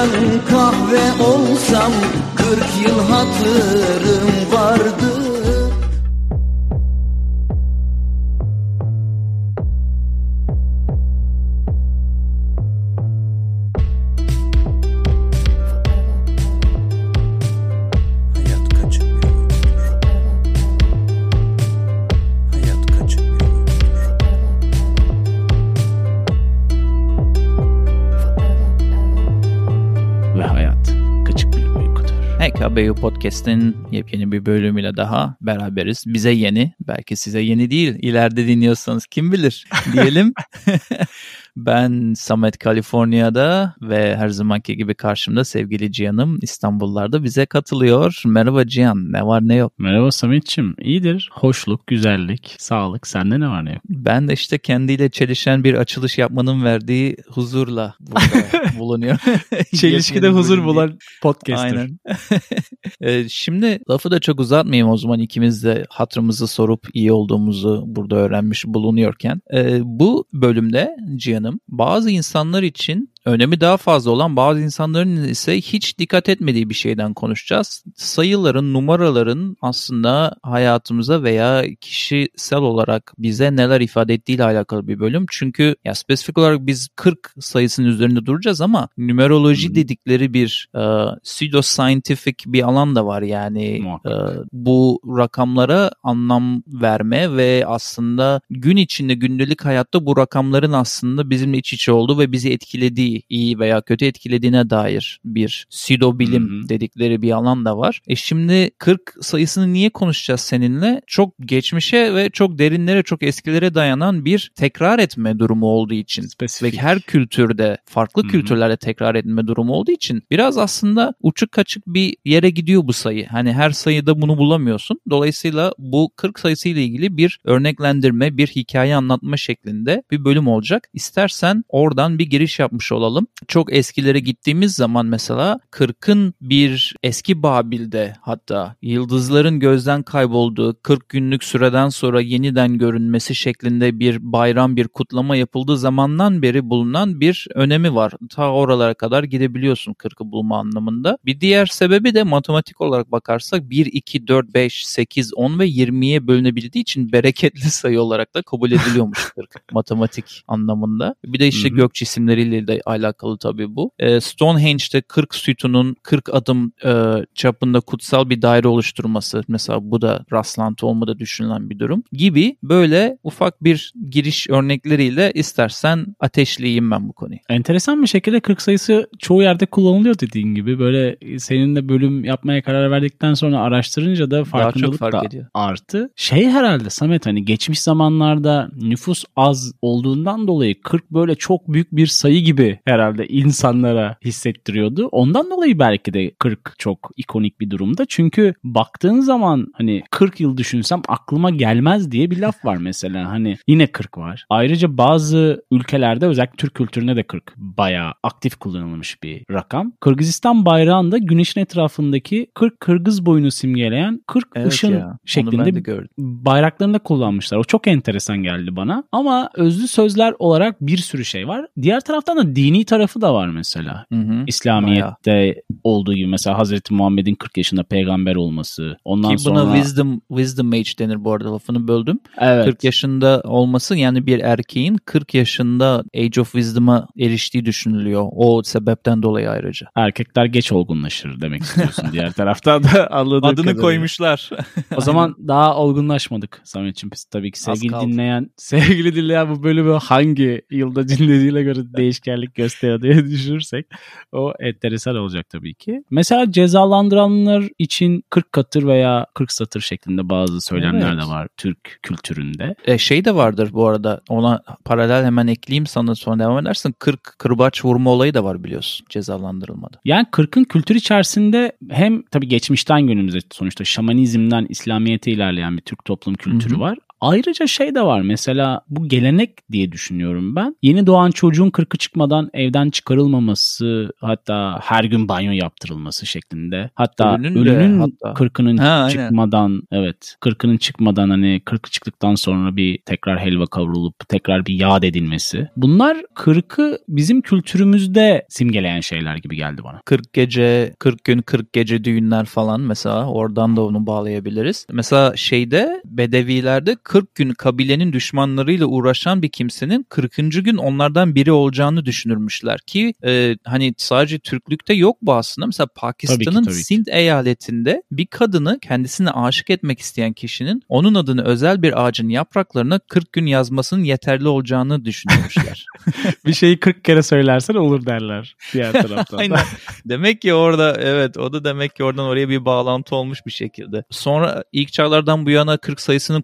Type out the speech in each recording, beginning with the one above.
ben kahve olsam Kırk yıl hatırım HKBU Podcast'in yepyeni bir bölümüyle daha beraberiz. Bize yeni, belki size yeni değil. İleride dinliyorsanız kim bilir diyelim. ben Samet Kaliforniya'da ve her zamanki gibi karşımda sevgili Cihan'ım İstanbul'larda bize katılıyor. Merhaba Cihan, ne var ne yok? Merhaba Samet'ciğim. İyidir. Hoşluk, güzellik, sağlık. Sende ne var ne yok? Ben de işte kendiyle çelişen bir açılış yapmanın verdiği huzurla burada bulunuyor. Çelişkide huzur bulan podcaster. Aynen. Ee, Şimdi lafı da çok uzatmayayım o zaman ikimiz de hatırımızı sorup iyi olduğumuzu burada öğrenmiş bulunuyorken. Ee, bu bölümde Cihan'ım bazı insanlar için önemi daha fazla olan bazı insanların ise hiç dikkat etmediği bir şeyden konuşacağız. Sayıların, numaraların aslında hayatımıza veya kişisel olarak bize neler ifade ettiğiyle alakalı bir bölüm. Çünkü ya spesifik olarak biz 40 sayısının üzerinde duracağız ama numeroloji Hmm. dedikleri bir e, pseudoscientific bir alan da var yani e, bu rakamlara anlam verme ve aslında gün içinde gündelik hayatta bu rakamların aslında bizimle iç içe olduğu ve bizi etkilediği, iyi veya kötü etkilediğine dair bir pseudo bilim Hı hı. dedikleri bir alan da var. E şimdi 40 sayısını niye konuşacağız seninle? Çok geçmişe ve çok derinlere, çok eskilere dayanan bir tekrar etme durumu olduğu için Spesifik. ve her kültürde farklı Hı hı. kültürlerde tekrar etme durumu olduğu için biraz aslında uçuk kaçık bir yere gidiyor bu sayı. Hani her sayıda bunu bulamıyorsun. Dolayısıyla bu 40 sayısı ile ilgili bir örneklendirme, bir hikaye anlatma şeklinde bir bölüm olacak. İstersen oradan bir giriş yapmış olalım. Çok eskilere gittiğimiz zaman mesela 40'ın bir eski Babil'de hatta yıldızların gözden kaybolduğu 40 günlük süreden sonra yeniden görünmesi şeklinde bir bayram, bir kutlama yapıldığı zamandan beri bulunan bir önemi var. Ta oralara kadar gidebiliyorsun 40'ı bulma anlamında. Bir diğer sebebi de matematik olarak bakarsak 1, 2, 4, 5, 8, 10 ve 20'ye bölünebildiği için bereketli sayı olarak da kabul ediliyormuş 40 matematik anlamında. Bir de işte Hı hı. gök cisimleriyle de alakalı tabii bu. Ee, Stonehenge'de 40 sütunun 40 adım e, çapında kutsal bir daire oluşturması mesela bu da rastlantı olmadı düşünülen bir durum gibi böyle ufak bir giriş örnekleriyle istersen ateşleyeyim ben bu konuyu. Enteresan bir şekilde 40 sayısı çoğu yerde kullanılıyor dediğin gibi. Böyle seninle bölüm yapmaya karar verdikten sonra araştırınca da farkındalık fark da ediyor. arttı. Şey herhalde Samet hani geçmiş zamanlarda nüfus az olduğundan dolayı 40 böyle çok büyük bir sayı gibi herhalde insanlara hissettiriyordu. Ondan dolayı belki de 40 çok ikonik bir durumda. Çünkü baktığın zaman hani 40 yıl düşünsem aklıma gelmez diye bir laf var mesela. Hani yine 40 var. Ayrıca bazı ülkelerde özellikle Türk kültüründe de 40 bayağı aktif kullanılmış bir rakam. Kırgızistan bayrağında güneşin etrafındaki 40 Kırgız boyunu simgeleyen 40 ışın ya, şeklinde bayraklarında kullanmışlar. O çok enteresan geldi bana. Ama özlü sözler olarak bir sürü şey var. Diğer taraftan da dini tarafı da var mesela. Hı hı. İslamiyet'te olduğu gibi mesela Hazreti Muhammed'in 40 yaşında peygamber olması. Ondan Ki buna sonra wisdom wisdom age denir bu arada lafını böldüm. evet. 40 yaşında olması yani bir erkeğin 40 yaşında age of wisdom'a eriştiği düşünülüyor. O sebepten dolayı ayrıca. erkekler geç olgunlaşır demek istiyorsun. Diğer taraftan da anladığım Adını kadarıyla. koymuşlar. O zaman daha olgunlaşmadık Samet'ciğim. Tabii ki sevgili dinleyen, sevgili dinleyen bu bölümü hangi yılda dinlediğine göre değişkenlik gösteriyor diye düşünürsek o enteresan olacak tabii ki. Mesela cezalandıranlar için 40 katır veya 40 satır şeklinde bazı söylemler Evet. de var Türk kültüründe. E, şey de vardır bu arada ona paralel hemen ekleyeyim sana sonra devam edersin. 40 kırbaç vurma olayı da var biliyorsun cezalandırılmada. Yani 40'ın kültür içerisinde hem tabii geçmişten günümüze sonuçta şamanizmden İslamiyet'e ilerleyen bir Türk toplum kültürü Hı hı. var. Ayrıca şey de var mesela bu gelenek diye düşünüyorum ben. Yeni doğan çocuğun kırkı çıkmadan evden çıkarılmaması hatta her gün banyo yaptırılması şeklinde. Hatta Ölünün ölünün hatta. kırkının Ha, aynen. çıkmadan evet kırkının çıkmadan hani kırkı çıktıktan sonra bir tekrar helva kavrulup tekrar bir yad edilmesi. Bunlar kırkı bizim kültürümüzde simgeleyen şeyler gibi geldi bana. 40 gece, 40 gün, 40 gece düğünler falan mesela oradan da onu bağlayabiliriz. Mesela şeyde Bedevilerde 40 gün kabilenin düşmanlarıyla uğraşan bir kimsenin 40. gün onlardan biri olacağını düşünürmüşler ki e, hani sadece Türklükte yok bu aslında. Mesela Pakistan'ın. Sindh eyaletinde bir kadını kendisine aşık etmek isteyen kişinin onun adını özel bir ağacın yapraklarına 40 gün yazmasının yeterli olacağını düşünürmüşler. bir şeyi 40 kere söylersen olur derler diğer taraftan. Aynen. Demek ki orada evet o da demek ki oradan oraya bir bağlantı olmuş bir şekilde. Sonra ilk çağlardan bu yana 40 sayısının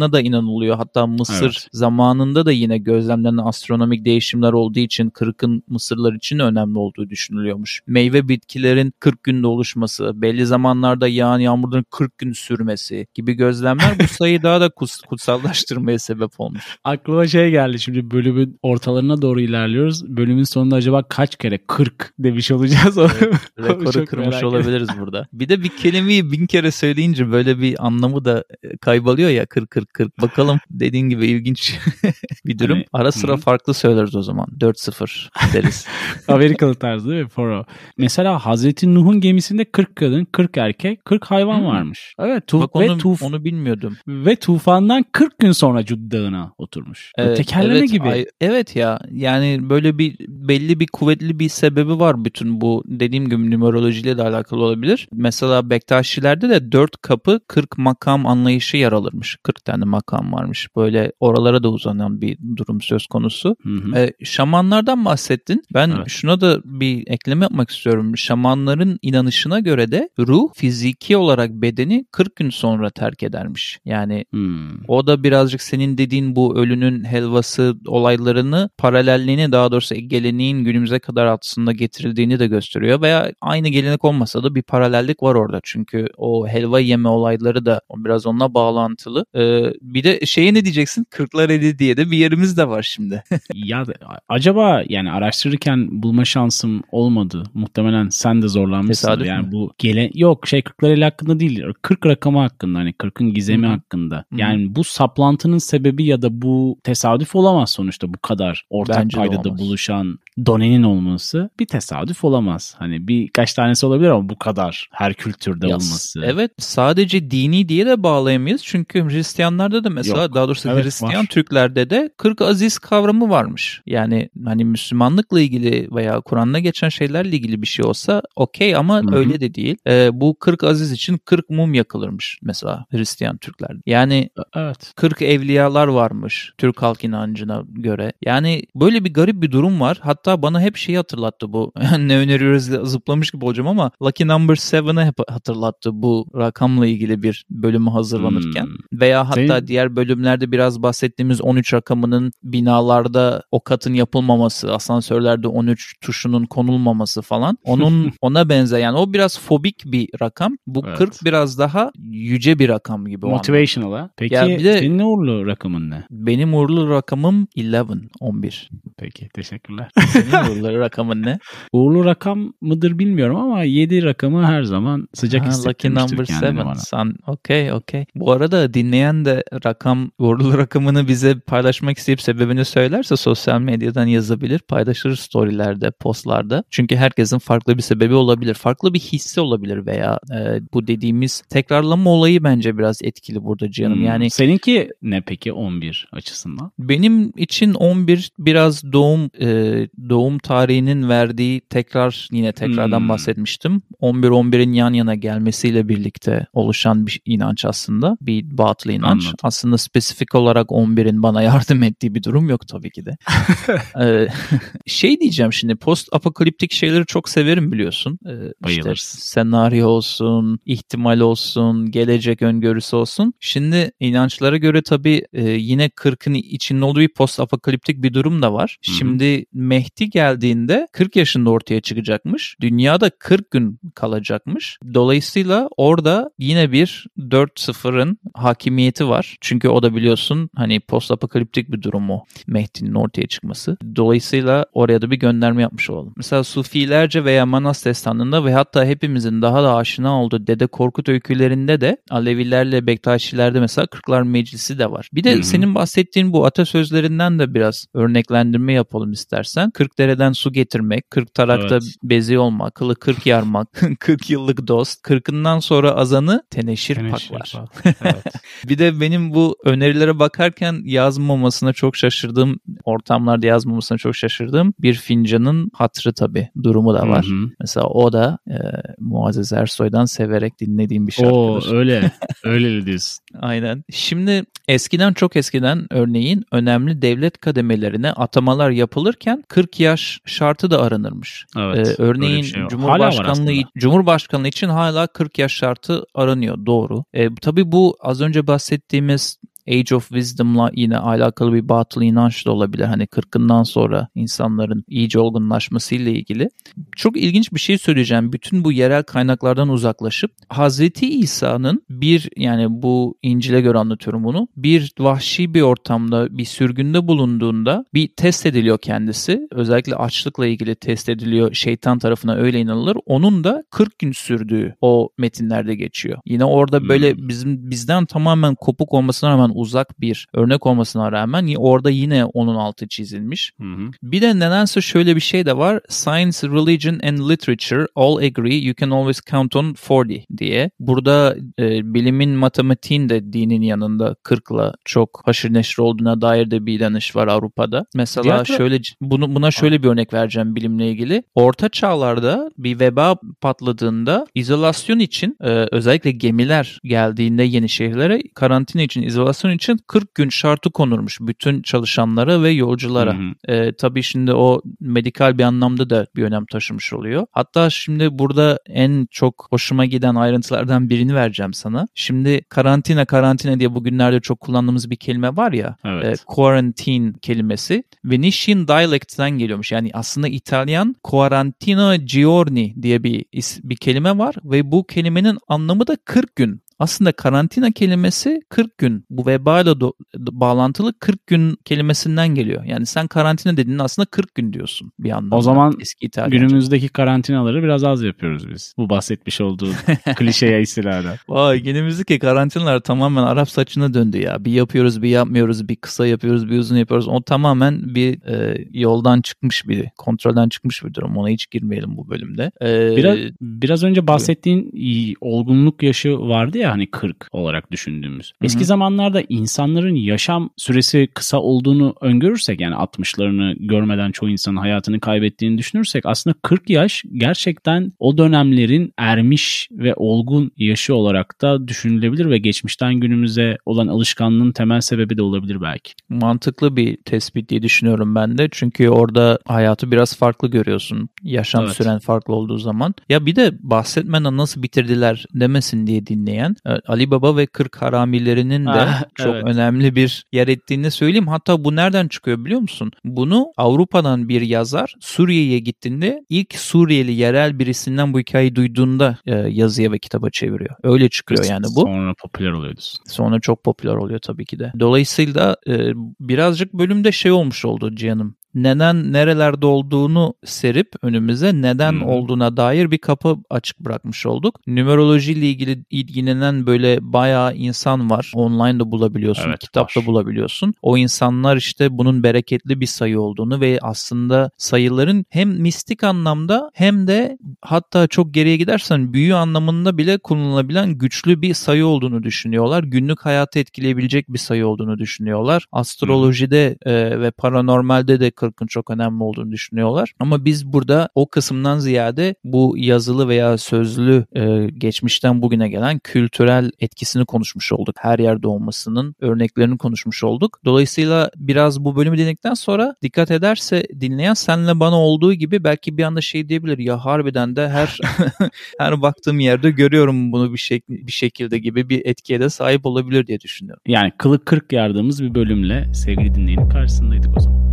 kutsallığına da inanılıyor. Hatta Mısır Evet. zamanında da yine gözlemlenen astronomik değişimler olduğu için 40'ın Mısırlar için önemli olduğu düşünülüyormuş. Meyve bitkilerin 40 günde oluşması, belli zamanlarda yağan yağmurların 40 gün sürmesi gibi gözlemler bu sayıyı daha da kus- kutsallaştırmaya sebep olmuş. Aklıma şey geldi şimdi bölümün ortalarına doğru ilerliyoruz. Bölümün sonunda acaba kaç kere 40 demiş olacağız. Onu Rekoru kırmış olabiliriz burada. Bir de bir kelimeyi bin kere söyleyince böyle bir anlamı da e, kayboluyor ya 40 40 40. Bakalım dediğin gibi ilginç bir durum. Hani, Ara sıra hı. farklı söyleriz o zaman. 4-0 deriz. Amerikalı tarzı değil mi? Foro. Mesela Hazreti Nuh'un gemisinde 40 kadın, 40 erkek, 40 hayvan Hmm. varmış. Evet. Tuf Bak ve, onu, tuf onu bilmiyordum. ve tufandan 40 gün sonra Cud Dağı'na oturmuş. Evet, Tekerleme evet, gibi. ay- evet ya yani böyle bir belli bir kuvvetli bir sebebi var bütün bu dediğim gibi numerolojiyle de alakalı olabilir. Mesela Bektaşilerde de 4 kapı 40 makam anlayışı yer alırmış. 40 tane makam varmış. Böyle oralara da uzanan bir durum söz konusu. Hı hı. E, şamanlardan bahsettin. Ben Evet. şuna da bir ekleme yapmak istiyorum. Şamanların inanışına göre de ruh fiziki olarak bedeni 40 gün sonra terk edermiş. Yani Hmm. o da birazcık senin dediğin bu ölünün helvası olaylarını paralelliğini daha doğrusu geleneğin günümüze kadar aslında getirildiğini de gösteriyor. Veya aynı gelenek olmasa da bir paralellik var orada. Çünkü o helva yeme olayları da biraz onunla bağlantılı. Ee, bir de şeye ne diyeceksin? Kırklar eli diye de bir yerimiz de var şimdi. ya acaba yani araştırırken bulma şansım olmadı. Muhtemelen sen de zorlanmışsın. Tesadüf Yani mü? bu gele yok şey 40'lar eli hakkında değil. 40 rakamı hakkında hani 40'ın gizemi Hı hı. hakkında. Yani bu saplantının sebebi ya da bu tesadüf olamaz sonuçta bu kadar ortak Bence paydada olmaz. buluşan donenin olması bir tesadüf olamaz. Hani birkaç tanesi olabilir ama bu kadar her kültürde Ya, olması. Evet sadece dini diye de bağlayamayız. Çünkü Hristiyanlarda da mesela Yok. daha doğrusu Evet, Hristiyan var. Türklerde de 40 aziz kavramı varmış. Yani hani Müslümanlıkla ilgili veya Kur'an'da geçen şeylerle ilgili bir şey olsa okey ama Hı hı. öyle de değil. Ee, bu 40 aziz için 40 mum yakılırmış mesela Hristiyan Türklerde. Yani Evet. 40 evliyalar varmış Türk halk inancına göre. Yani böyle bir garip bir durum var. Hatta bana hep şeyi hatırlattı bu. ne öneriyoruz zıplamış gibi olacağım ama Lucky Number 7'ı hep hatırlattı bu rakamla ilgili bir bölümü hazırlanırken. Hmm. Veya hatta Senin- diğer bölümlerde biraz bahsettiğimiz 13 rakamının binalarda o katın yapılmaması, asansörlerde 13 tuşunun konulmaması falan. Onun ona benzer yani o biraz fobik bir rakam. Bu Evet. 40 biraz daha yüce bir rakam gibi. Motivational ha. Peki Ya bir de- senin uğurlu rakamın ne? Benim uğurlu rakamım 11, 11. Peki teşekkürler. Senin uğurlu rakamın ne? Uğurlu rakam mıdır bilmiyorum ama 7 rakamı her zaman sıcak Ha, Lucky number kendini 7. bana. Sen okey okey. Bu arada dinleyen de rakam, uğurlu rakamını bize paylaşmak isteyip sebebini söylerse sosyal medyadan yazabilir. Paylaşır storylerde, postlarda. Çünkü herkesin farklı bir sebebi olabilir. Farklı bir hissi olabilir veya e, bu dediğimiz tekrarlama olayı bence biraz etkili burada Cihan'ım. Hmm. Yani Seninki ne peki 11 açısından? Benim için 11 biraz doğum e, doğum tarihinin verdiği tekrar yine tekrardan Hmm. bahsetmiştim. 11-11'in yan yana gelmesiyle birlikte oluşan bir inanç aslında. Bir batıl inanç. Anladım. Aslında spesifik olarak 11'in bana yardım ettiği bir durum yok tabii ki de. Ee, şey diyeceğim şimdi post apokaliptik şeyleri çok severim biliyorsun. Ee, işte Bayılırsın. senaryo olsun, ihtimal olsun, gelecek öngörüsü olsun. Şimdi inançlara göre tabii e, yine 40'ın içinde olduğu bir post apokaliptik bir durum da var. Hı. Şimdi Mehdi geldiğinde 40 yaşında ortaya çıkacakmış. Dünyada 40 gün kalacakmış. Dolayısıyla orada yine bir 4-0'ın hakimiyeti var. Çünkü o da biliyorsun hani post apokaliptik bir durum o. Mehdi'nin ortaya çıkması. Dolayısıyla oraya da bir gönderme yapmış olalım. Mesela Sufilerce veya Manas destanında ve hatta hepimizin daha da aşina olduğu Dede Korkut öykülerinde de Alevilerle Bektaşilerde mesela Kırklar Meclisi de var. Bir de senin bahsettiğin bu atasözlerinden de biraz örneklendirme yapalım istersen. Kırk dereden su getirmek, kırk tarakta Evet. bezi olmak, kılı kırk yarmak, kırk yıllık dost, kırkından sonra azanı teneşir, Teneşir paklar. pak. Evet. Bir de benim bu önerilere bakarken yazmamasına çok şaşırdığım, ortamlarda yazmamasına çok şaşırdığım bir fincanın hatrı tabii durumu da var. Hı hı. Mesela o da e, Muazzez Ersoy'dan severek dinlediğim bir Oo şarkıdır. öyle. Öyle diyorsun. Aynen. Şimdi eskiden çok eskiden örneğin önemli devlet kademelerine atamalar yapılırken 40 yaş şartı da aranırmış. Evet. Ee, örneğin şey Cumhurbaşkanlığı. Cumhurbaşkanlığı için hala 40 yaş şartı aranıyor. Doğru. Ee, tabii bu az önce bahsettiğimiz Age of Wisdom'la yine alakalı bir batıl inanç da olabilir. Hani 40'ından sonra insanların iyice olgunlaşması ile ilgili. Çok ilginç bir şey söyleyeceğim. Bütün bu yerel kaynaklardan uzaklaşıp Hazreti İsa'nın bir yani bu İncil'e göre anlatıyorum bunu. Bir vahşi bir ortamda bir sürgünde bulunduğunda bir test ediliyor kendisi. Özellikle açlıkla ilgili test ediliyor. Şeytan tarafına öyle inanılır. Onun da 40 gün sürdüğü o metinlerde geçiyor. Yine orada böyle Hmm. bizim bizden tamamen kopuk olmasına rağmen uzak bir örnek olmasına rağmen orada yine onun altı çizilmiş. Hı hı. Bir de nedense şöyle bir şey de var. Science, religion and literature all agree you can always count on 40 diye. Burada e, bilimin matematiğin de dinin yanında 40'la çok haşır neşir olduğuna dair de bir inanış var Avrupa'da. Mesela Diğer şöyle bunu buna şöyle bir örnek vereceğim bilimle ilgili. Orta çağlarda bir veba patladığında izolasyon için e, özellikle gemiler geldiğinde yeni şehirlere karantina için izolasyon için 40 gün şartı konurmuş bütün çalışanlara ve yolculara. Hı hı. E, tabii şimdi o medikal bir anlamda da bir önem taşımış oluyor. Hatta şimdi burada en çok hoşuma giden ayrıntılardan birini vereceğim sana. Şimdi karantina karantina diye bugünlerde çok kullandığımız bir kelime var ya. Evet. E, quarantine kelimesi Venetian dialect'ten geliyormuş. Yani aslında İtalyan quarantino giorni diye bir bir kelime var ve bu kelimenin anlamı da 40 gün. Aslında karantina kelimesi 40 gün. Bu vebayla do- bağlantılı 40 gün kelimesinden geliyor. Yani sen karantina dediğinde aslında 40 gün diyorsun bir anlamda. O zaman eski İtalyanca. Günümüzdeki karantinaları biraz az yapıyoruz biz. Bu bahsetmiş olduğu klişeye istinaden. Vay günümüzdeki karantinalar tamamen Arap saçına döndü ya. Bir yapıyoruz bir yapmıyoruz bir kısa yapıyoruz bir uzun yapıyoruz. O tamamen bir e, yoldan çıkmış bir kontrolden çıkmış bir durum. Ona hiç girmeyelim bu bölümde. E, Biraz, biraz önce bahsettiğin iyi, olgunluk yaşı vardı ya hani 40 olarak düşündüğümüz. Eski zamanlarda insanların yaşam süresi kısa olduğunu öngörürsek yani 60'larını görmeden çoğu insanın hayatını kaybettiğini düşünürsek aslında 40 yaş gerçekten o dönemlerin ermiş ve olgun yaşı olarak da düşünülebilir ve geçmişten günümüze olan alışkanlığın temel sebebi de olabilir belki. mantıklı bir tespit diye düşünüyorum ben de. Çünkü orada hayatı biraz farklı görüyorsun. Yaşam Evet. süren farklı olduğu zaman. Ya bir de bahsetmeden nasıl bitirdiler demesin diye dinleyen Ali Baba ve Kırk Haramilerinin de Ah, çok evet. önemli bir yer ettiğini söyleyeyim. Hatta bu nereden çıkıyor biliyor musun? Bunu Avrupa'dan bir yazar Suriye'ye gittiğinde ilk Suriyeli yerel birisinden bu hikayeyi duyduğunda e, yazıya ve kitaba çeviriyor. Öyle çıkıyor yani bu. Sonra popüler oluyordu. Sonra çok popüler oluyor tabii ki de. Dolayısıyla e, birazcık bölümde şey olmuş oldu Cihan'ım. Neden nerelerde olduğunu serip önümüze neden hı. olduğuna dair bir kapı açık bırakmış olduk. Numeroloji ile ilgili ilgilenen böyle bayağı insan var. Online da bulabiliyorsun, Evet, kitapta var. bulabiliyorsun. O insanlar işte bunun bereketli bir sayı olduğunu ve aslında sayıların hem mistik anlamda hem de hatta çok geriye gidersen büyü anlamında bile kullanılabilen güçlü bir sayı olduğunu düşünüyorlar. Günlük hayatı etkileyebilecek bir sayı olduğunu düşünüyorlar. Astrolojide e, ve paranormalde de 40'ın çok önemli olduğunu düşünüyorlar. Ama biz burada o kısımdan ziyade bu yazılı veya sözlü e, geçmişten bugüne gelen kültürel etkisini konuşmuş olduk. Her yerde olmasının örneklerini konuşmuş olduk. Dolayısıyla biraz bu bölümü dinledikten sonra dikkat ederse dinleyen senle bana olduğu gibi belki bir anda şey diyebilir ya harbiden de her her baktığım yerde görüyorum bunu bir, şek- bir şekilde gibi bir etkiye de sahip olabilir diye düşünüyorum. Yani kılık kırk yardığımız bir bölümle sevgili dinleyenin karşısındaydık o zaman.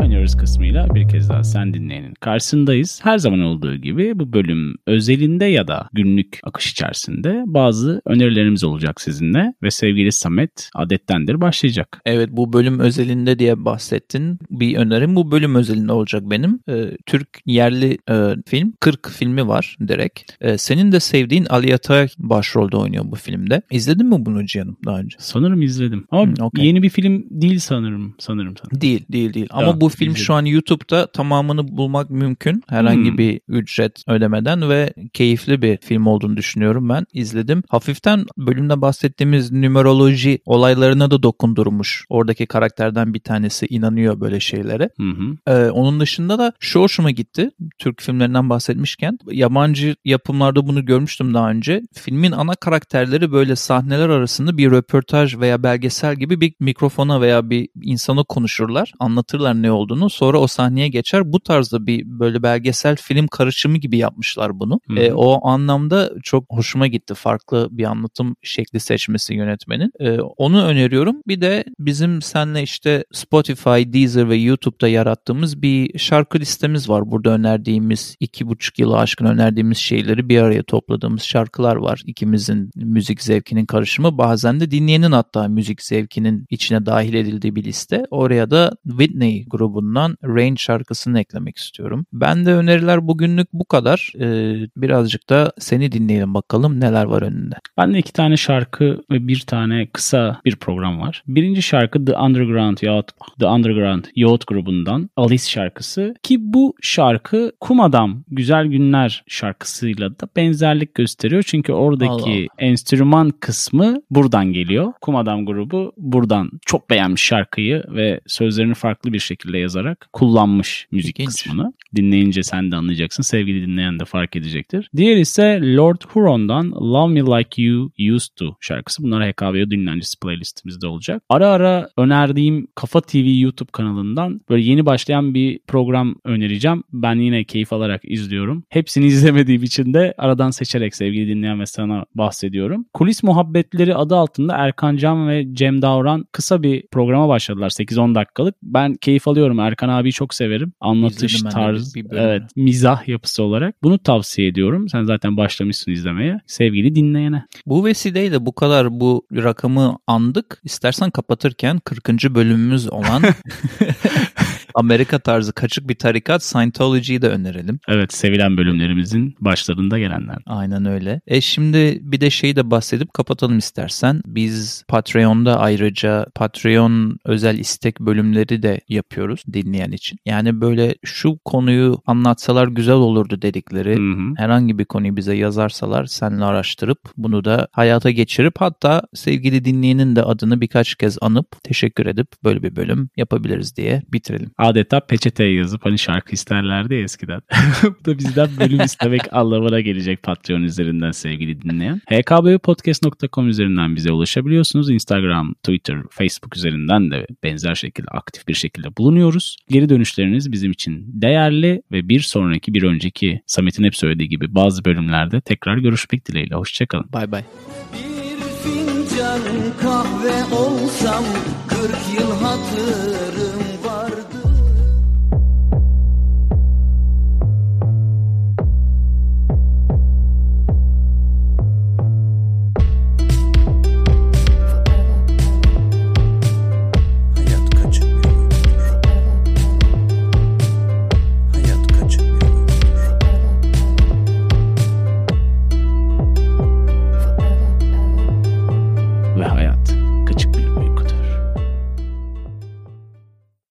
Oynuyoruz kısmıyla bir kez daha sen dinleyenin karşısındayız. Her zaman olduğu gibi bu bölüm özelinde ya da günlük akış içerisinde bazı önerilerimiz olacak sizinle ve sevgili Samet adettendir başlayacak. Evet bu bölüm özelinde diye bahsettin. Bir önerim bu bölüm özelinde olacak benim. Ee, Türk yerli e, film 40 filmi var direkt. Ee, senin de sevdiğin Ali Atay başrolde oynuyor bu filmde. İzledin mi bunu Cihan'ım daha önce? Sanırım izledim. Ama Hmm, okey. yeni bir film değil sanırım. Sanırım sanırım. Değil, değil, değil. Ama Bu film şu an YouTube'da tamamını bulmak mümkün. Herhangi Hmm. bir ücret ödemeden ve keyifli bir film olduğunu düşünüyorum ben. İzledim. Hafiften bölümde bahsettiğimiz numeroloji olaylarına da dokundurmuş. Oradaki karakterden bir tanesi inanıyor böyle şeylere. Hı hı. Ee, onun dışında da şu hoşuma gitti. Türk filmlerinden bahsetmişken yabancı yapımlarda bunu görmüştüm daha önce. Filmin ana karakterleri böyle sahneler arasında bir röportaj veya belgesel gibi bir mikrofona veya bir insana konuşurlar. Anlatırlar ne olduğunu. Sonra o sahneye geçer. Bu tarzda bir böyle belgesel film karışımı gibi yapmışlar bunu. Hı. Ee, o anlamda çok hoşuma gitti. Farklı bir anlatım şekli seçmesi yönetmenin. Ee, onu öneriyorum. Bir de bizim senle işte Spotify, Deezer ve YouTube'da yarattığımız bir şarkı listemiz var. Burada önerdiğimiz iki buçuk yılı aşkın önerdiğimiz şeyleri bir araya topladığımız şarkılar var. İkimizin müzik zevkinin karışımı. Bazen de dinleyenin hatta müzik zevkinin içine dahil edildiği bir liste. Oraya da Whitney grubundan Rain şarkısını eklemek istiyorum. Ben de öneriler bugünlük bu kadar. Ee, birazcık da seni dinleyelim bakalım neler var önünde. Ben de iki tane şarkı ve bir tane kısa bir program var. Birinci şarkı The Underground Yacht, The Underground Yacht grubundan Alice şarkısı ki bu şarkı Kum Adam Güzel Günler şarkısıyla da benzerlik gösteriyor. Çünkü oradaki Allah Allah. enstrüman kısmı buradan geliyor. Kum Adam grubu buradan çok beğenmiş şarkıyı ve sözlerini farklı bir şekilde yazarak kullanmış müzik İlginç. kısmını. Dinleyince sen de anlayacaksın. Sevgili dinleyen de fark edecektir. Diğer ise Lord Huron'dan Love Me Like You Used To şarkısı. Bunlar HKBO dinlencesi playlistimizde olacak. Ara ara önerdiğim Kafa TV YouTube kanalından böyle yeni başlayan bir program önereceğim. Ben yine keyif alarak izliyorum. Hepsini izlemediğim için de aradan seçerek sevgili dinleyen ve sana bahsediyorum. Kulis Muhabbetleri adı altında Erkan Can ve Cem Davran kısa bir programa başladılar. 8-10 dakikalık. Ben keyif alıyorum. Erkan abiyi çok severim. Anlatış tarzı, evet, mizah yapısı olarak. Bunu tavsiye ediyorum. Sen zaten başlamışsın izlemeye. Sevgili dinleyene. Bu vesileyle bu kadar bu rakamı andık. İstersen kapatırken 40. bölümümüz olan Amerika tarzı kaçık bir tarikat Scientology'yi de önerelim. Evet sevilen bölümlerimizin başlarında gelenler. Aynen öyle. E şimdi bir de şeyi de bahsedip kapatalım istersen. Biz Patreon'da ayrıca Patreon özel istek bölümleri de yapıyoruz dinleyen için. Yani böyle şu konuyu anlatsalar güzel olurdu dedikleri Hı hı. herhangi bir konuyu bize yazarsalar seninle araştırıp bunu da hayata geçirip hatta sevgili dinleyenin de adını birkaç kez anıp teşekkür edip böyle bir bölüm yapabiliriz diye bitirelim. Adeta peçeteye yazıp hani şarkı isterlerdi ya eskiden. Bu da bizden bölüm istemek anlamına gelecek Patreon üzerinden sevgili dinleyen. hkbpodcast.com üzerinden bize ulaşabiliyorsunuz. Instagram, Twitter, Facebook üzerinden de benzer şekilde aktif bir şekilde bulunuyoruz. Geri dönüşleriniz bizim için değerli ve bir sonraki bir önceki Samet'in hep söylediği gibi bazı bölümlerde tekrar görüşmek dileğiyle. Hoşçakalın. Bay bay. Bir fincan kahve olsam 40 yıl hatırım vardı